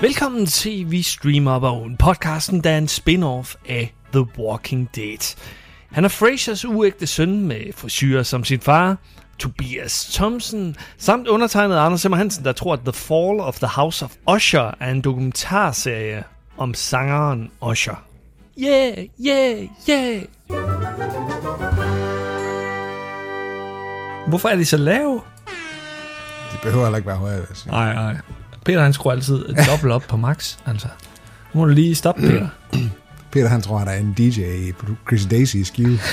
Velkommen til Vi Streamer Bogen, podcasten, der er en spin-off af The Walking Dead. Han er Frasers uægte søn med frisyrer som sin far, Tobias Thompson, samt undertegnet Anders Simmer Hansen, der tror, at The Fall of the House of Usher er en dokumentarserie om sangeren Usher. Yeah, yeah, yeah! Hvorfor er de så lave? De behøver heller ikke være højere, vil jeg sige. Nej, nej. Peter han skruer altid dobbelt op på max, altså. Nu må du lige stoppe, Peter. Peter han tror, at der er en DJ i Chris Daisy i Skive.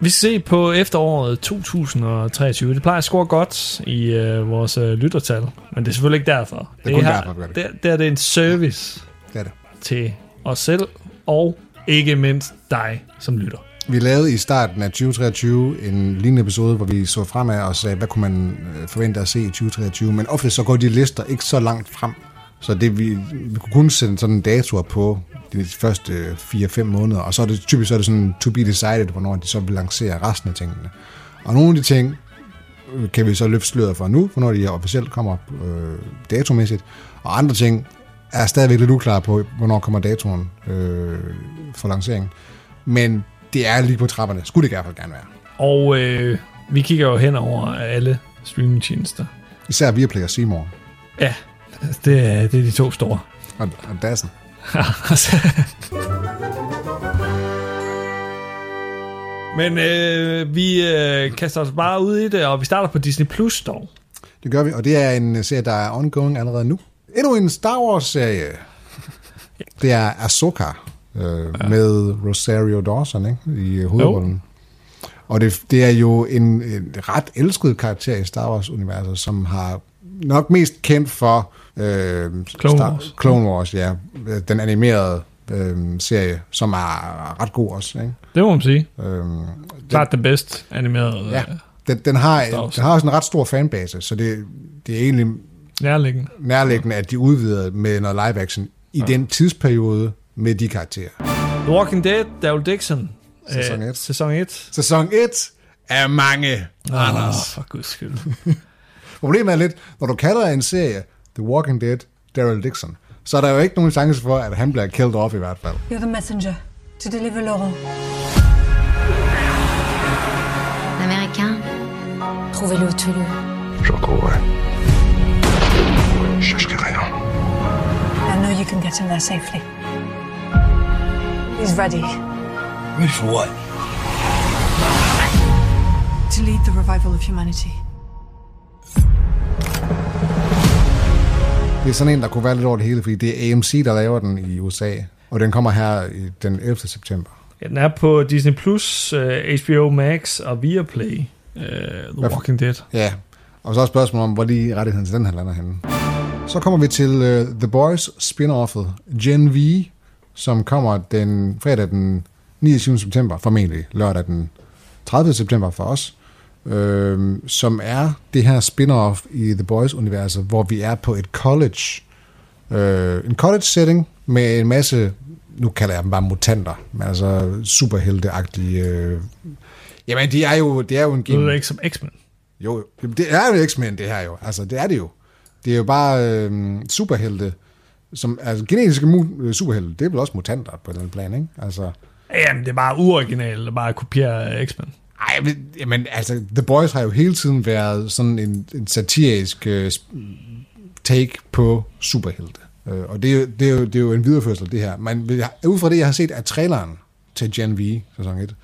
Vi skal se på efteråret 2023. Det plejer at score godt i øh, vores øh, lyttertal, men det er selvfølgelig ikke derfor. Det er kun her, derfor, vi gør det. det. Det er det en service Det er det. til os selv, og ikke mindst dig som lytter. Vi lavede i starten af 2023 en lignende episode, hvor vi så fremad og sagde, hvad kunne man øh, forvente at se i 2023. Men ofte så går de lister ikke så langt frem. Så det, vi, vi kunne kun sætte sådan en dato på de første 4-5 måneder, og så er det typisk så er det sådan to be decided, hvornår de så vil lancere resten af tingene. Og nogle af de ting øh, kan vi så løfte sløret for nu, hvornår de officielt kommer øh, datomæssigt, og andre ting er stadigvæk lidt uklare på, hvornår kommer datoen øh, for lanceringen. Men det er lige på trapperne. Skulle det i hvert fald gerne være. Og øh, vi kigger jo hen over alle streamingtjenester. Især Viaplay og Seymour Ja, det er, det er de to store. og, og Dassen. Men øh, vi øh, kaster os bare ud i det, og vi starter på Disney Plus dog. Det gør vi, og det er en serie, der er ongoing allerede nu. Endnu en Star Wars-serie. Det er Ahsoka øh, ja. med Rosario Dawson ikke? i hovedrollen. Og det, det er jo en, en ret elsket karakter i Star Wars-universet, som har nok mest kendt for øh, Clone Star, Wars. Clone Wars, ja. Den animerede øh, serie, som er ret god også. Ikke? Det må man sige. Øh, Klart det bedst animerede. Ja, Ja. den, den, har, den har også en ret stor fanbase, så det, det er egentlig Nærliggende. nærliggende, at de udvider med noget live action i ja. den tidsperiode med de karakterer. The Walking Dead, Daryl Dixon. Sæson Øh, et. Sæson 1. Sæson 1 er mange, Oh, Anders. for guds skyld. Problemet er lidt, når du kalder en serie The Walking Dead, Daryl Dixon, så er der jo ikke nogen chance for, at han bliver killed off i hvert fald. You're the messenger to deliver Laurent. Américain Trouvez-le ou tuez-le. Je retrouverai. Je chercherai rien. I know you can get him there safely. He's ready Ready for what? to lead the revival of humanity. Det er sådan en, der kunne være lidt over det hele, fordi det er AMC, der laver den i USA, og den kommer her den 11. september. Ja, den er på Disney Plus, HBO Max og Viaplay. Uh, The Walking Dead. Ja, og så er spørgsmålet om, hvor lige rettigheden til den her lander henne. Så kommer vi til uh, The Boys spin-offet Gen V, som kommer den fredag den 29. september, formentlig lørdag den 30. september for os, øh, som er det her spin-off i The Boys-universet, hvor vi er på et college, øh, en college-setting med en masse, nu kalder jeg dem bare mutanter, men altså superhelteagtige, øh, jamen de er jo, det er jo en Det lyder ikke som X-Men. jo, det er jo X-Men, det her jo. Altså, det er det jo. Det er jo bare øh, superhelte, som, altså genetiske mu- øh, superhelte, det er vel også mutanter på den plan, ikke? Altså, Jamen, det er bare uoriginalt at bare kopiere X-Men. ej, men, altså, The Boys har jo hele tiden været sådan en, en satirisk øh, take på superhelte. Øh, og det er, jo, det, er jo, det er jo en videreførsel af det her. Men ud fra det, jeg har set af traileren til Gen V, sæson 1,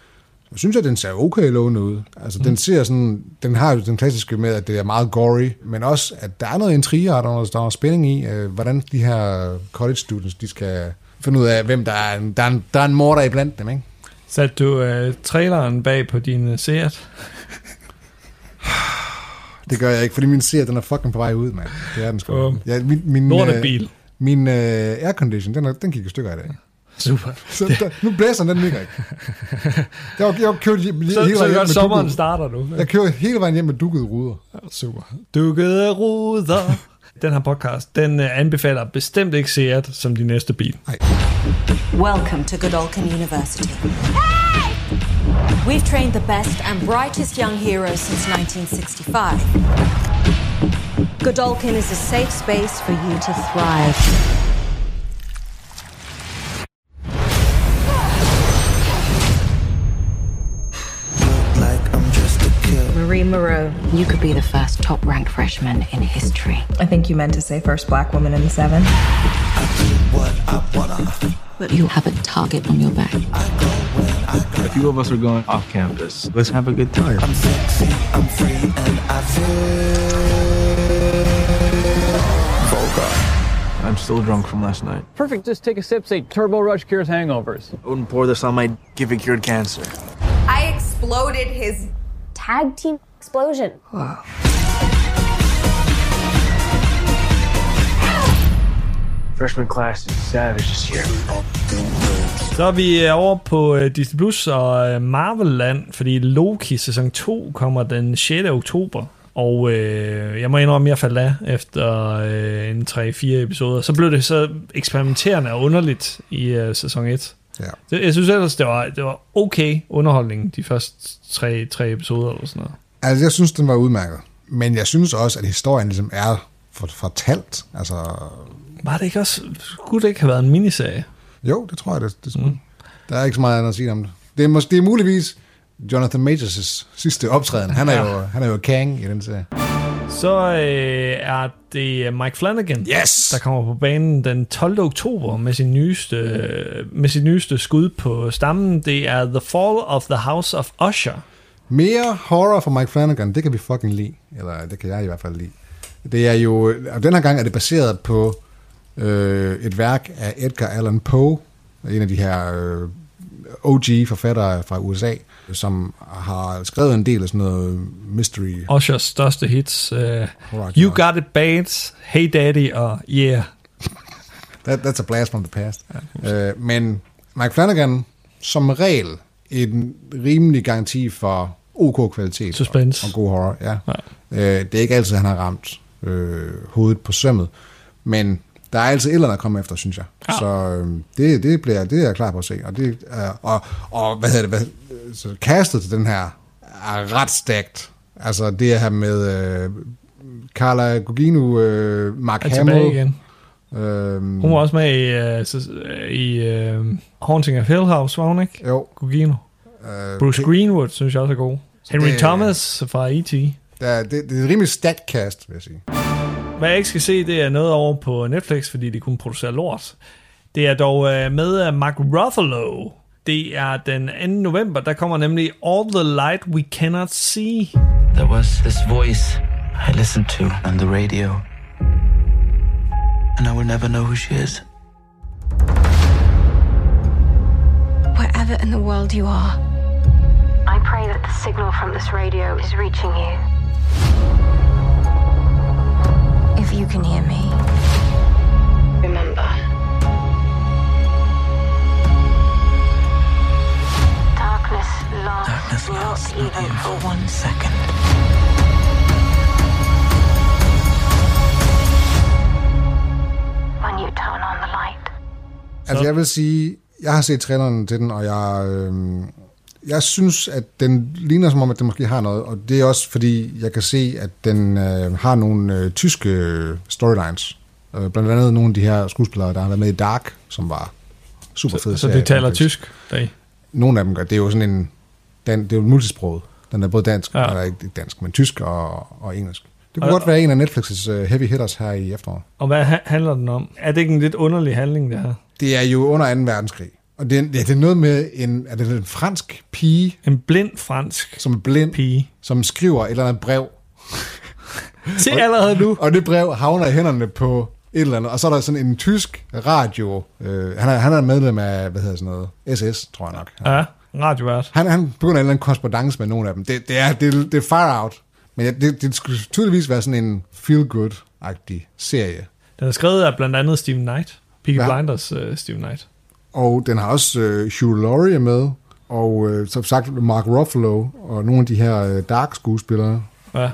så synes jeg, den ser okay lovende ud. Altså, mm. den ser sådan, den har jo den klassiske med, at det er meget gory, men også, at der er noget intriger, og der er noget, der er spænding i, øh, hvordan de her college students, de skal finde ud af, hvem der er en, der er en, der er en morder iblandt dem, ikke? Satte du uh, traileren bag på din uh, Seat? Det gør jeg ikke, fordi min serie, den er fucking på vej ud, mand. Det er den sgu. Bum. Ja, min, min, Lortebil. øh, Min uh, aircondition, den, er, den gik i stykker i dag. Super. Så der, nu blæser den, virker ikke. Jeg jeg har kørt hjem, Så, hele så vejen hjem med sommeren dukket, starter nu. Jeg kører hele vejen hjem med dukkede ruder. Super. Dukkede ruder. Den her podcast, den uh, anbefaler bestemt ikke Seat som din næste bil. Welcome to Godolphin University. We've trained the best and brightest young heroes since 1965. Godolphin is a safe space for you to thrive. You could be the first top ranked freshman in history. I think you meant to say first black woman in the seven. What I wanna. But you have a target on your back. A few of us are going off campus. Let's have a good time. I'm sexy. I'm free, and I feel vulgar. I'm still drunk from last night. Perfect. Just take a sip. Say Turbo Rush cures hangovers. I wouldn't pour this on my give it cured cancer. I exploded his Tag team explosion. Freshman class is savage this year. Så er vi øh, over på øh, Disney Plus og øh, Marvel-land, fordi Loki sæson 2 kommer den 6. oktober. Og øh, jeg må indrømme, at jeg faldt af efter øh, en 3-4 episoder. Så blev det så eksperimenterende og underligt i øh, sæson 1. Ja. Det, jeg synes ellers, det var, det var okay underholdning de første tre, tre episoder eller sådan noget. Altså, jeg synes, den var udmærket. Men jeg synes også, at historien ligesom er for- fortalt. Altså, Var det ikke også... Skulle det ikke have været en miniserie? jo, det tror jeg, det, det mm. Der er ikke så meget andet at sige om det. Det er, mås- det er muligvis Jonathan Majors' sidste optræden. Han er, jo, han er jo Kang i den serie. Så øh, er det Mike Flanagan, Yes! der kommer på banen den 12. oktober med sin nyeste, øh, med sit nyeste skud på stammen. Det er The Fall of the House of Usher. Mere horror for Mike Flanagan, det kan vi fucking lide. Eller det kan jeg i hvert fald lide. Det er jo, og den her gang er det baseret på øh, et værk af Edgar Allan Poe, en af de her øh, OG-forfattere fra USA, som har skrevet en del af sådan noget mystery. Ushers største hits. Uh, you. Got It Bad, Hey Daddy og Yeah. That, that's a blast from the past. Ja. Øh, men Mike Flanagan, som regel, en rimelig garanti for OK kvalitet. Suspense. Og, og god horror, ja. Ja. Øh, det er ikke altid, han har ramt øh, hovedet på sømmet, men der er altid et eller andet at komme efter, synes jeg. Ja. Så øh, det, det, bliver, det er jeg klar på at se. Og, det, er, og, og hvad hedder det? Hvad, så castet til den her er ret stærkt. Altså det her med øh, Carla Gugino, øh, Mark Hamill. igen. Øhm, Hun var også med i, uh, uh, i uh, Haunting of Hill House, var hun ikke? Jo. Gugino. Øh, Bruce Greenwood, synes jeg også er god. Henry det- Thomas fra E.T. Ja, det, det er et rimelig stærkt cast, vil jeg sige. Hvad jeg ikke skal se, det er noget over på Netflix, fordi de kunne producere lort. Det er dog uh, med Mark Ruffalo. Det er den 2. november, der kommer nemlig All the Light We Cannot See. There was this voice I listened to on the radio. And I will never know who she is. Wherever in the world you are, I pray that the signal from this radio is reaching you. If you can hear me, remember. Darkness lasts Darkness not lasts not even even for one second. Turn on the light. Altså jeg vil sige, jeg har set traileren til den, og jeg, øh, jeg synes, at den ligner som om, at den måske har noget, og det er også fordi, jeg kan se, at den øh, har nogle øh, tyske øh, storylines. Øh, blandt andet nogle af de her skuespillere, der har været med i Dark, som var super fede Så de serie. taler tysk. deri. Nogle af dem gør. Det er jo sådan en, den, det er jo multisproget. Den er både dansk, ja. eller ikke dansk, men tysk og, og engelsk. Det kunne Og- godt være en af Netflix's uh, heavy hitters her i efteråret. Og hvad ha- handler den om? Er det ikke en lidt underlig handling, det her? Det er jo under 2. verdenskrig. Og det er, ja, det er noget med en, er det en fransk pige, En blind fransk som er blind, pige. som skriver et eller andet brev. Se allerede nu. Og det brev havner i hænderne på et eller andet. Og så er der sådan en tysk radio. Øh, han, er, han er medlem af, hvad hedder sådan noget, SS, tror jeg nok. Ja, radiovært. Han, han begynder en eller anden korrespondence med nogle af dem. Det, det, er, det, det er far out. Men ja, det, det skulle tydeligvis være sådan en feel-good-agtig serie. Den er skrevet af blandt andet Steven Knight. Peaky Ja. Blinders uh, Steven Knight. Og den har også øh, Hugh Laurie med, og øh, som sagt Mark Ruffalo, og nogle af de her øh, dark skuespillere. Ja. Jeg,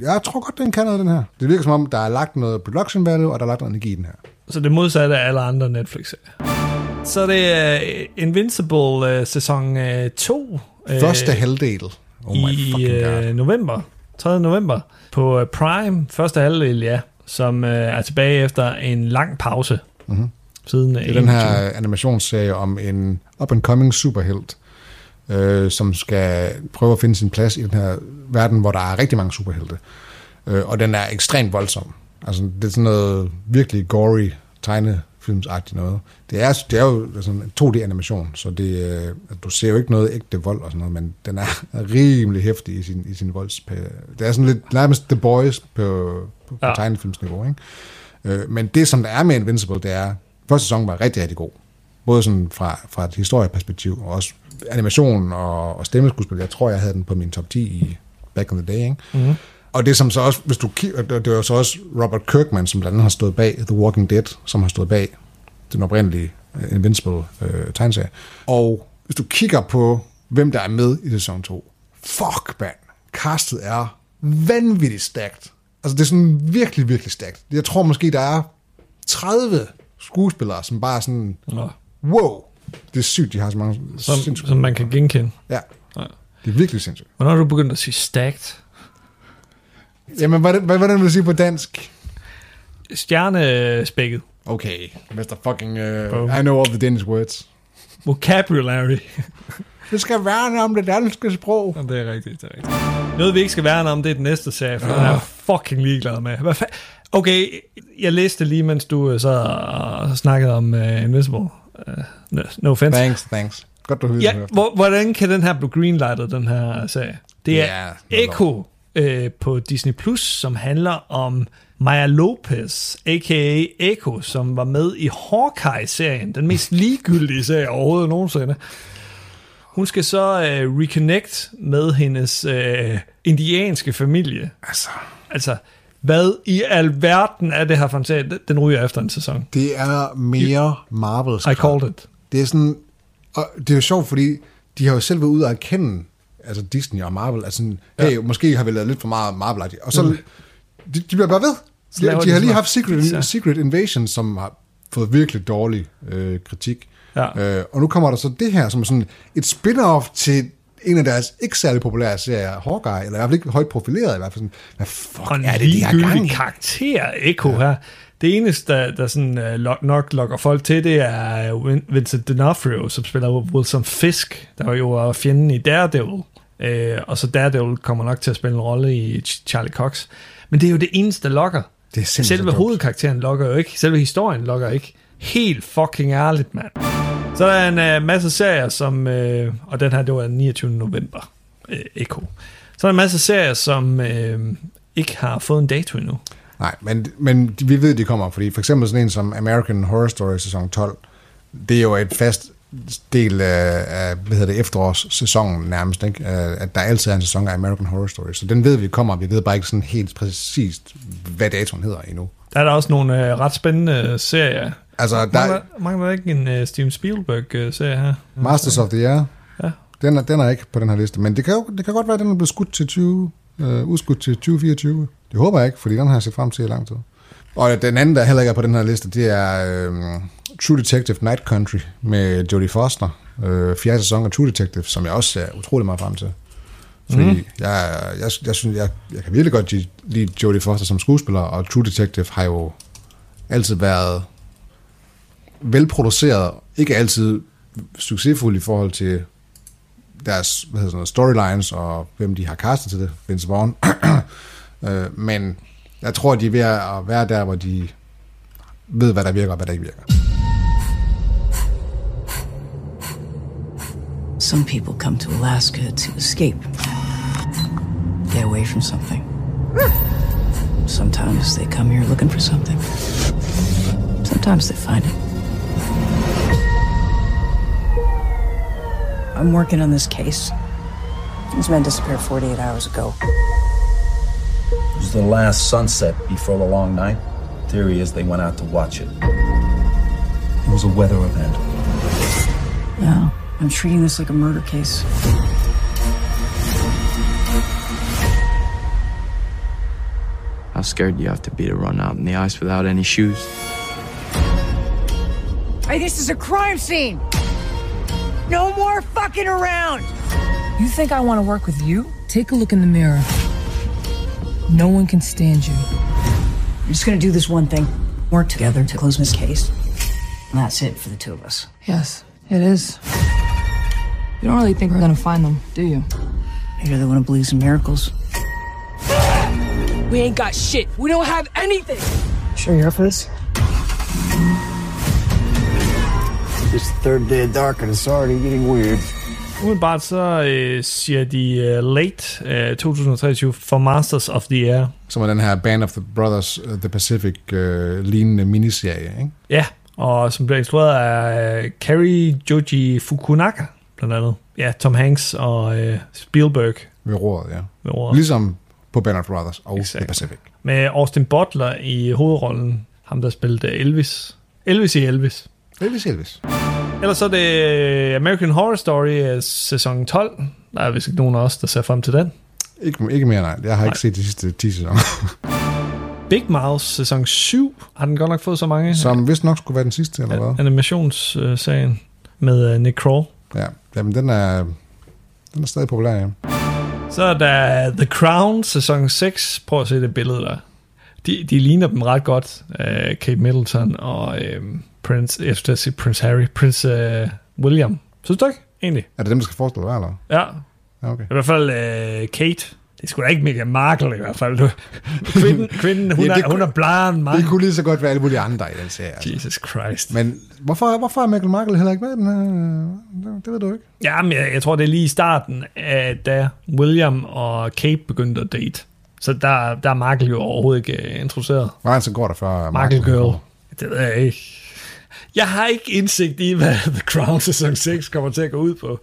jeg tror godt, den kan noget, den her. Det virker som om, der er lagt noget production value, og der er lagt noget energi i den her. Så det modsatte af alle andre Netflix-serier. Så er det uh, Invincible uh, sæson 2. Uh, Første halvdel. Oh my fucking god. i uh, november. 3. november på øh, Prime, første halvdel, ja, som øh, er tilbage efter en lang pause. Mhm. Siden Det er den her animationsserie om en up-and-coming superhelt, øh, som skal prøve at finde sin plads i den her verden, hvor der er rigtig mange superhelte. Øh, og den er ekstremt voldsom. Altså, det er sådan noget virkelig gory tegnefilmsagtigt noget. Det er, det er jo sådan en 2D-animation, så det, øh, du ser jo ikke noget ægte vold og sådan noget, men den er rimelig hæftig i sin, i sin volds... Det er sådan lidt nærmest The Boys på, på, på Ja. tegnefilmsniveau, ikke? Øh, men det, som der er med Invincible, det er, første sæson var rigtig, rigtig god. Både sådan fra, fra et historieperspektiv, og også animation og, og stemmeskuespil. Jeg tror, jeg havde den på min top 10 i back in the day, ikke? Mhm. Og det som så også, hvis du kigger, det var så også Robert Kirkman, som blandt andet har stået bag The Walking Dead, som har stået bag den oprindelige øh, Invincible øh, tegneserie. Og hvis du kigger på, hvem der er med i sæson 2, fuck man, castet er vanvittigt stærkt. Altså det er sådan virkelig, virkelig stærkt. Jeg tror måske, der er 30 skuespillere, som bare er sådan, Nå. wow, det er sygt, de har så mange som, som man kan genkende. Ja, Ja. det er virkelig sindssygt. Hvornår er du begyndt at sige stacked? Jamen, hvordan, hvad- hvordan vil du sige på dansk? Stjernespækket. Okay, Mr. Fucking, uh. I know all the Danish words. Vocabulary. Det skal værne om det danske sprog. Ja, det er rigtigt, det er rigtigt. Noget, vi ikke skal værne om, det er den næste serie, for den er jeg fucking ligeglad med. Hvad fa- okay, jeg læste lige, mens du øh, sad og snakkede om uh, Invisible. Uh, no, no offense. Thanks, thanks. Godt, du Ja, hører hvor, hvordan kan den her blive greenlightet, den her serie? Det er Ja, Echo øh, på Disney Plus, som handler om Maya Lopez, a.k.a. Echo, som var med i Hawkeye-serien, den mest ligegyldige serie overhovedet nogensinde. Hun skal så øh, reconnect med hendes øh, indianske familie. Altså, Altså, hvad i alverden er det her for en serie? Den- ryger efter en sæson. det er mere marvel I called it. Det er sådan, og det er jo sjovt, fordi de har jo selv været ude at erkende, altså Disney og Marvel, altså sådan, hey, ja. måske har vi lavet lidt for meget marvel og så Mm. de, de bliver bare ved. De, de de har lige haft Secret, pizza. Secret Invasion, som har fået virkelig dårlig øh, kritik. Ja. Øh, og nu kommer der så det her, som er sådan et spin-off til en af deres ikke særlig populære serier, Hawkeye, eller i hvert fald ikke højt profileret i hvert fald. Sådan, hvad fuck og er det, de har gang i? karakter, Echo ja. her. Det eneste, der, der sådan, uh, nok lokker folk til, det er Win- Vincent D'Onofrio, som spiller Wilson Fisk, der jo var fjenden i Daredevil. Uh, og så Daredevil kommer nok til at spille en rolle i Ch- Charlie Cox. Men det er jo det eneste, der lokker. Det er Selve hovedkarakteren lokker jo ikke. Selve historien lokker ikke. Helt fucking ærligt, mand. Så der er en uh, masse serier, som... Uh, og den her, det var 29. november. Uh, Echo. Så er der en masse serier, som uh, ikke har fået en dato endnu. Nej, men, men vi ved, de kommer, fordi for eksempel sådan en som American Horror Story sæson 12, det er jo et fast del af, af hvad hedder det, efterårssæsonen nærmest, ikke? At der altid er en sæson af American Horror Story. Så den ved vi kommer, vi ved bare ikke sådan helt præcist, hvad datoen hedder endnu. Der er der også nogle øh, ret spændende serier. Altså, der Mangler, er mangler der ikke en øh, Steven Spielberg-serie her? Masters of the Air, Ja. den er, den er ikke på den her liste, men det kan, jo, det kan godt være, at den er blevet skudt til 20, øh, udskudt til 2024. Det håber jeg ikke, fordi den har jeg set frem til i lang tid. Og den anden, der heller ikke er på den her liste, det er øh, True Detective Night Country med Jodie Foster. Øh, fjerde sæson af True Detective, som jeg også ser utrolig meget frem til. Fordi mm. jeg, jeg, jeg, synes, jeg, jeg kan virkelig godt lide- lide Jodie Foster som skuespiller, og True Detective har jo altid været velproduceret, ikke altid succesfuld i forhold til deres hvad hedder sådan noget, storylines og hvem de har castet til det, Vince Vaughn. øh, men jeg tror, de er ved at være der, hvor de ved, hvad der virker og hvad der ikke virker. Some people come to Alaska to escape, get away from something. Sometimes they come here looking for something. Sometimes they find it. I'm working on this case. These men disappeared 48 hours ago. It was the last sunset before the long night. Theory is they went out to watch it. It was a weather event. Yeah, I'm treating this like a murder case. How scared do you have to be to run out in the ice without any shoes? Hey, this is a crime scene! No more fucking around! You think I want to work with you? Take a look in the mirror. No one can stand you. I'm just gonna do this one thing. Work together to close this case. And that's it for the two of us. Yes, it is. You don't really think we're gonna find them, do you? You really want to believe in miracles? We ain't got shit. We don't have anything. Sure you're up for this? It's the third day of dark and it's already getting weird. Umiddelbart så øh, siger de uh, late øh, 2023 for Masters of the Air. Som er den her Band of the Brothers uh, The Pacific øh, miniserie, ikke? Ja, og som bliver instrueret af øh, Kerry Joji Fukunaga, blandt andet. Ja, Tom Hanks og øh, Spielberg. Ved roret, ja. Ved roret. Ligesom på Band of Brothers og Exakt. The Pacific. Med Austin Butler i hovedrollen. Ham, der spillede Elvis. Elvis i Elvis. Elvis Elvis. Ellers så er det øh, American Horror Story øh, sæson 12. Der er vist ikke nogen af os, der ser frem til den. Ikke, ikke mere, nej. Jeg har Nej. ikke set de sidste 10 sæsoner. Big Mouth sæson 7. Har den godt nok fået så mange? Som vist nok skulle være den sidste, eller hvad? Animationsserien med øh, Nick Kroll. Ja, jamen den er, den er stadig populær, ja. Så er der The Crown sæson 6. Prøv at se det billede der. De, de ligner dem ret godt. Uh, Kate Middleton og uh, Prince, jeg skulle sige Prince Harry, Prince uh, William. Synes du ikke, egentlig? Er det dem, der skal forestille dig, eller? Ja. Ja, okay. I hvert fald uh, Kate. Det skulle da ikke Meghan Markle i hvert fald. Du, kvinden, kvinden hun, Ja, er, hun er end mig. Det kunne lige så godt være alle mulige andre i den serie. Altså. Jesus Christ. Men hvorfor, hvorfor er Michael Markle heller ikke med den her? Det, ved du ikke. Ja, men jeg, jeg tror, det er lige i starten, af, da William og Kate begyndte at date. Så der, der er Markle jo overhovedet ikke uh, introduceret. Hvor lang tid går der før Markle Girl. Det ved jeg ikke. Jeg har ikke indsigt i, hvad The Crown sæson 6 kommer til at gå ud på.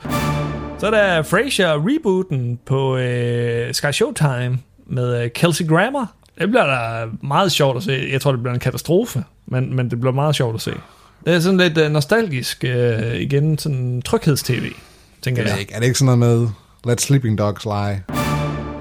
Så er der Frasier rebooten på øh, Sky Showtime med øh, Kelsey Grammer. Det bliver da meget sjovt at se. Jeg tror, det bliver en katastrofe, men, men det bliver meget sjovt at se. Det er sådan lidt øh, nostalgisk øh, igen, sådan tryghedstv, tænker Er det, jeg. ikke, er det ikke sådan noget med Let Sleeping Dogs Lie?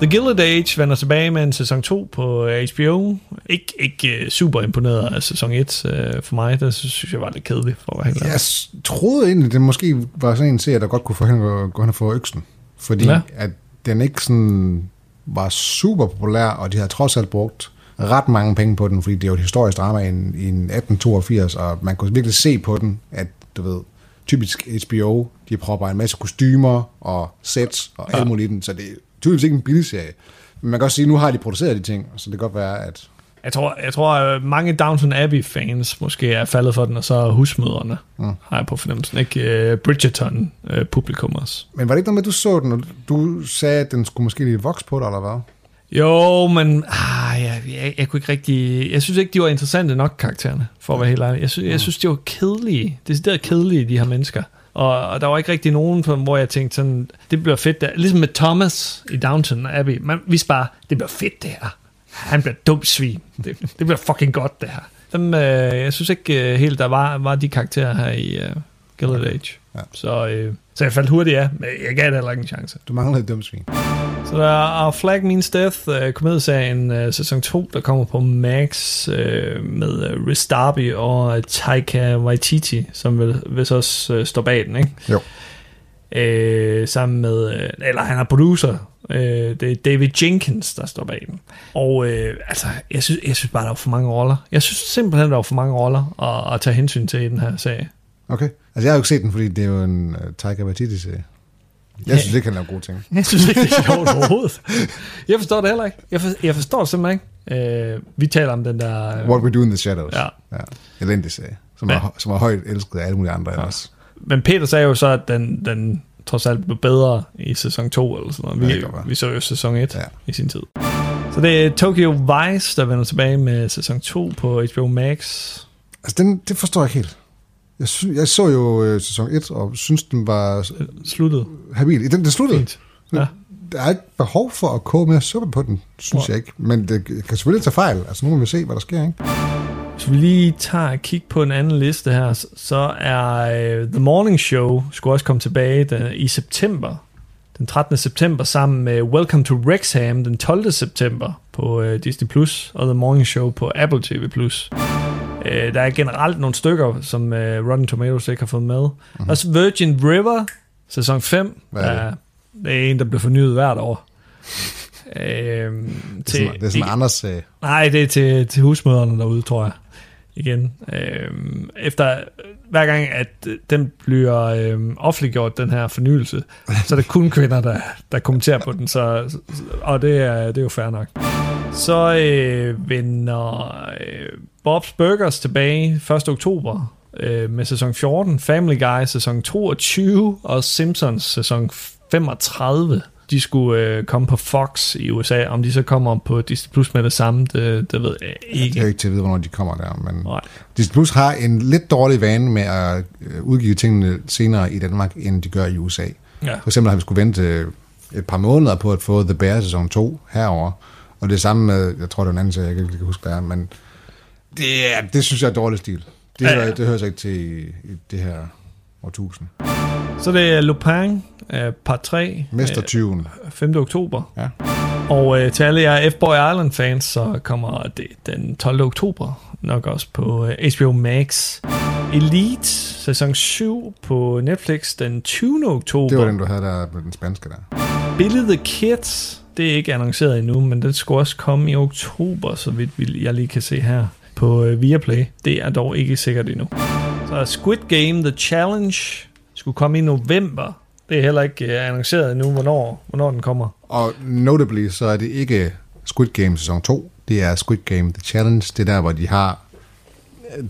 The Gilded Age vender tilbage med en sæson 2 på øh, HBO. Ik, ikke uh, super imponeret af sæson 1 uh, for mig. Det synes jeg var lidt kedeligt, for at. Jeg troede egentlig, det måske var sådan en serie, der godt kunne få hende at gå hen og få øksen. Fordi Ja. at den ikke sådan var super populær, og de har trods alt brugt ret mange penge på den, fordi det er jo et historisk drama i, en, i en 1882, og man kunne virkelig se på den, at du ved, typisk HBO, de propper en masse kostymer og sets og alt muligt i den, så det tydeligvis ikke en billig serie. Men man kan også sige, at nu har de produceret de ting, så det kan godt være, at Jeg tror, jeg tror at mange Downton Abbey-fans måske er faldet for den, og så husmøderne, mm. har jeg på fornemmelsen. Ikke uh, Bridgerton-publikum også. Men var det ikke noget med, at du så den, og du sagde, at den skulle måske lige vokse på dig, eller hvad? Jo, men ah, jeg, jeg, jeg kunne ikke rigtig... Jeg synes ikke, de var interessante nok, karaktererne, for at være helt ærlig. Jeg, synes, jeg synes, de var kedelige. Decideret kedelige, de her mennesker. Og, og der var ikke rigtig nogen, hvor jeg tænkte sådan, det bliver fedt der. Ligesom med Thomas i Downton Abbey. Man vidste bare, det bliver fedt det her. Han bliver dumt svin. Det, det bliver fucking godt det her. Dem, øh, jeg synes ikke øh, helt, der var, var de karakterer her i øh, Gilded Age. Ja. Så, øh, så jeg faldt hurtigt af, men jeg gav det heller ikke en chance. Du manglede et dumt svin. Så der er Flag Means Death, øh, komedieserien øh, sæson 2, der kommer på Max øh, med øh, Riz Darby og øh, Taika Waititi, som vil, hvis også øh, står bag den, ikke? Jo. Øh, sammen med, øh, eller han er producer, øh, det er David Jenkins, der står bag den. Og øh, altså, jeg synes, jeg synes bare, der var for mange roller. Jeg synes simpelthen, der var for mange roller at, at tage hensyn til i den her sag. Okay. Altså, jeg har jo ikke set den, fordi det er jo en uh, Taika Waititi-serie. Jeg Ja. synes ikke, han laver gode ting. Jeg synes ikke, det er sjovt overhovedet. Jeg forstår det heller ikke. Jeg, for, jeg forstår det simpelthen ikke. Øh, vi taler om den der... Øh, What We Do in the Shadows. Ja. ja. Elendig serie, som, Ja. er, som er højt elsket af alle mulige andre ja. også. Men Peter sagde jo så, at den, den trods alt blev bedre i sæson 2 eller sådan noget. Ja, Vi, være. vi så jo sæson 1 Ja. ja. i sin tid. Så det er Tokyo Vice, der vender tilbage med sæson 2 på HBO Max. Altså, den, det forstår jeg ikke helt. Jeg, sy- jeg så jo øh, sæson 1, og synes, den var Sluttet. habil. Den, den sluttede. Fint. Ja. Der er ikke behov for at koge mere suppe på den, synes Nej. jeg ikke. Men det kan selvfølgelig tage fejl. Altså, nu må vi se, hvad der sker, ikke? Hvis vi lige tager et kig på en anden liste her, så- er uh, The Morning Show skulle også komme tilbage den, i september. Den 13. september sammen med Welcome to Wrexham den 12. september på uh, Disney+, Plus og The Morning Show på Apple TV+. Plus. Uh, der er generelt nogle stykker, som uh, Rotten Tomatoes ikke har fået med. Mm-hmm. Også Virgin River, sæson 5. Hvad er det? er, det er en, der bliver fornyet hvert år. Øh, Det er sådan, det er sådan ikke- Anders sag. Nej, det er til, til husmøderne derude, tror jeg. Igen. Øhm, efter hver gang, at øh, den bliver øhm, offentliggjort, den her fornyelse, så er det kun kvinder, der, der kommenterer på den, så, så- og det er, det er jo fair nok. Så øh, vender øh, Bob's Burgers tilbage 1. oktober øh, med sæson 14, Family Guy sæson 22 og Simpsons sæson 35. De skulle øh, komme på Fox i USA. Om de så kommer på Disney Plus med det samme, det, det ved jeg ikke. Er jo ikke til at vide, hvornår de kommer der. Men Nej. Disney Plus har en lidt dårlig vane med at øh, udgive tingene senere i Danmark, end de gør i USA. Ja. For eksempel har vi skulle vente øh, et par måneder på at få The Bear sæson 2 herover. Og det samme med, jeg tror det var en anden serie, jeg kan ikke huske, hvad er, men det, er, det synes jeg er dårlig stil. Det, Ja, ja. det hører sig ikke til i, i det her årtusind. Så det er Lupin, øh, part 3. Mestertyven. øh, 5. oktober. Ja. Og øh, til alle jer F-Boy Island fans, så kommer det den 12. oktober nok også på øh, HBO Max. Elite, sæson 7 på Netflix den 20. oktober. Det var den, du havde der med den spanske der. Billy the Kids, det er ikke annonceret endnu, men den skal også komme i oktober, så vidt vi- jeg lige kan se her på øh, Viaplay. Det er dog ikke sikkert endnu. Så Squid Game The Challenge skulle komme i november. Det er heller ikke øh, annonceret endnu, hvornår, hvornår den kommer. Og notably, så er det ikke Squid Game sæson 2, det er Squid Game The Challenge. Det er der, hvor de har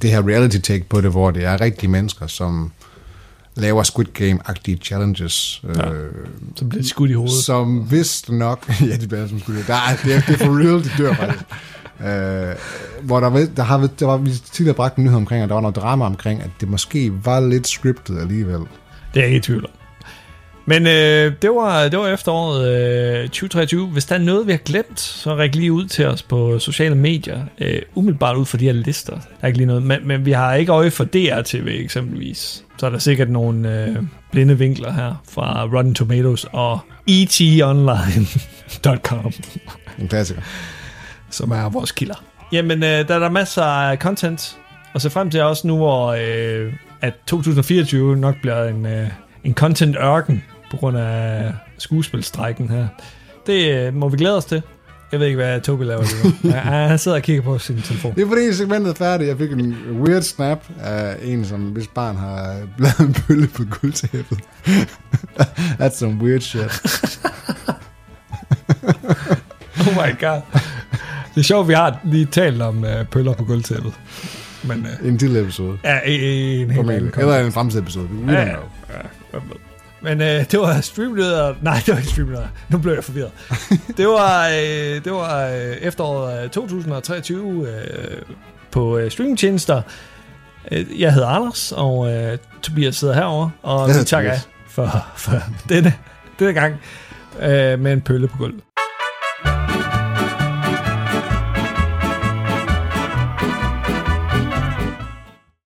det her reality take på det, hvor det er rigtige mennesker, som laver Squid Game-agtige challenges. Ja, øh, så bliver skudt i hovedet. Som vist nok... ja, de bliver som skudt. Der er, det, er, det er for real, de dør faktisk. Øh, hvor der, der, har, der var vi tidligere bragt en nyhed omkring, at der var noget drama omkring, at det måske var lidt scriptet alligevel. Det er jeg ikke i tvivl om. Men øh, det, var, det var efteråret øh, 2023. Hvis der er noget, vi har glemt, så ræk lige ud til os på sociale medier. Øh, umiddelbart ud for de her lister. Der er ikke lige noget. Men, men vi har ikke øje for DRTV eksempelvis. Så er der sikkert nogle øh, blinde vinkler her fra Rotten Tomatoes og etonline.com, En klassiker. Som er vores kilder. Jamen, øh, der er der masser af content at se frem til også nu, hvor øh, at 2024 nok bliver en, øh, en content ørken på grund af skuespilstrækken her. Det øh, må vi glæde os til. Jeg ved ikke, hvad Tobi laver lige nu. Han sidder og kigger på sin telefon. Det er fordi segmentet er færdigt. Jeg fik en weird snap af en, som hvis barn har bladet en pølle på guldtæppet. That's some weird shit. Oh my god. Det er sjovt, vi har lige talt om øh, pøller på gulvtæppet. Men, øh, En til episode. ja, i en helt anden Eller en fremtidig episode. We Ja, ja, ja. Men øh, det var streamleder... Nej, det var ikke streamleder. Nu blev jeg forvirret. det var, øh, det var øh, efteråret øh, 2023 øh, på øh, streamingtjenester. Øh, Jeg hedder Anders, og øh, Tobias sidder herovre og vi takker for, for denne, denne gang øh, med en pølle på gulvet.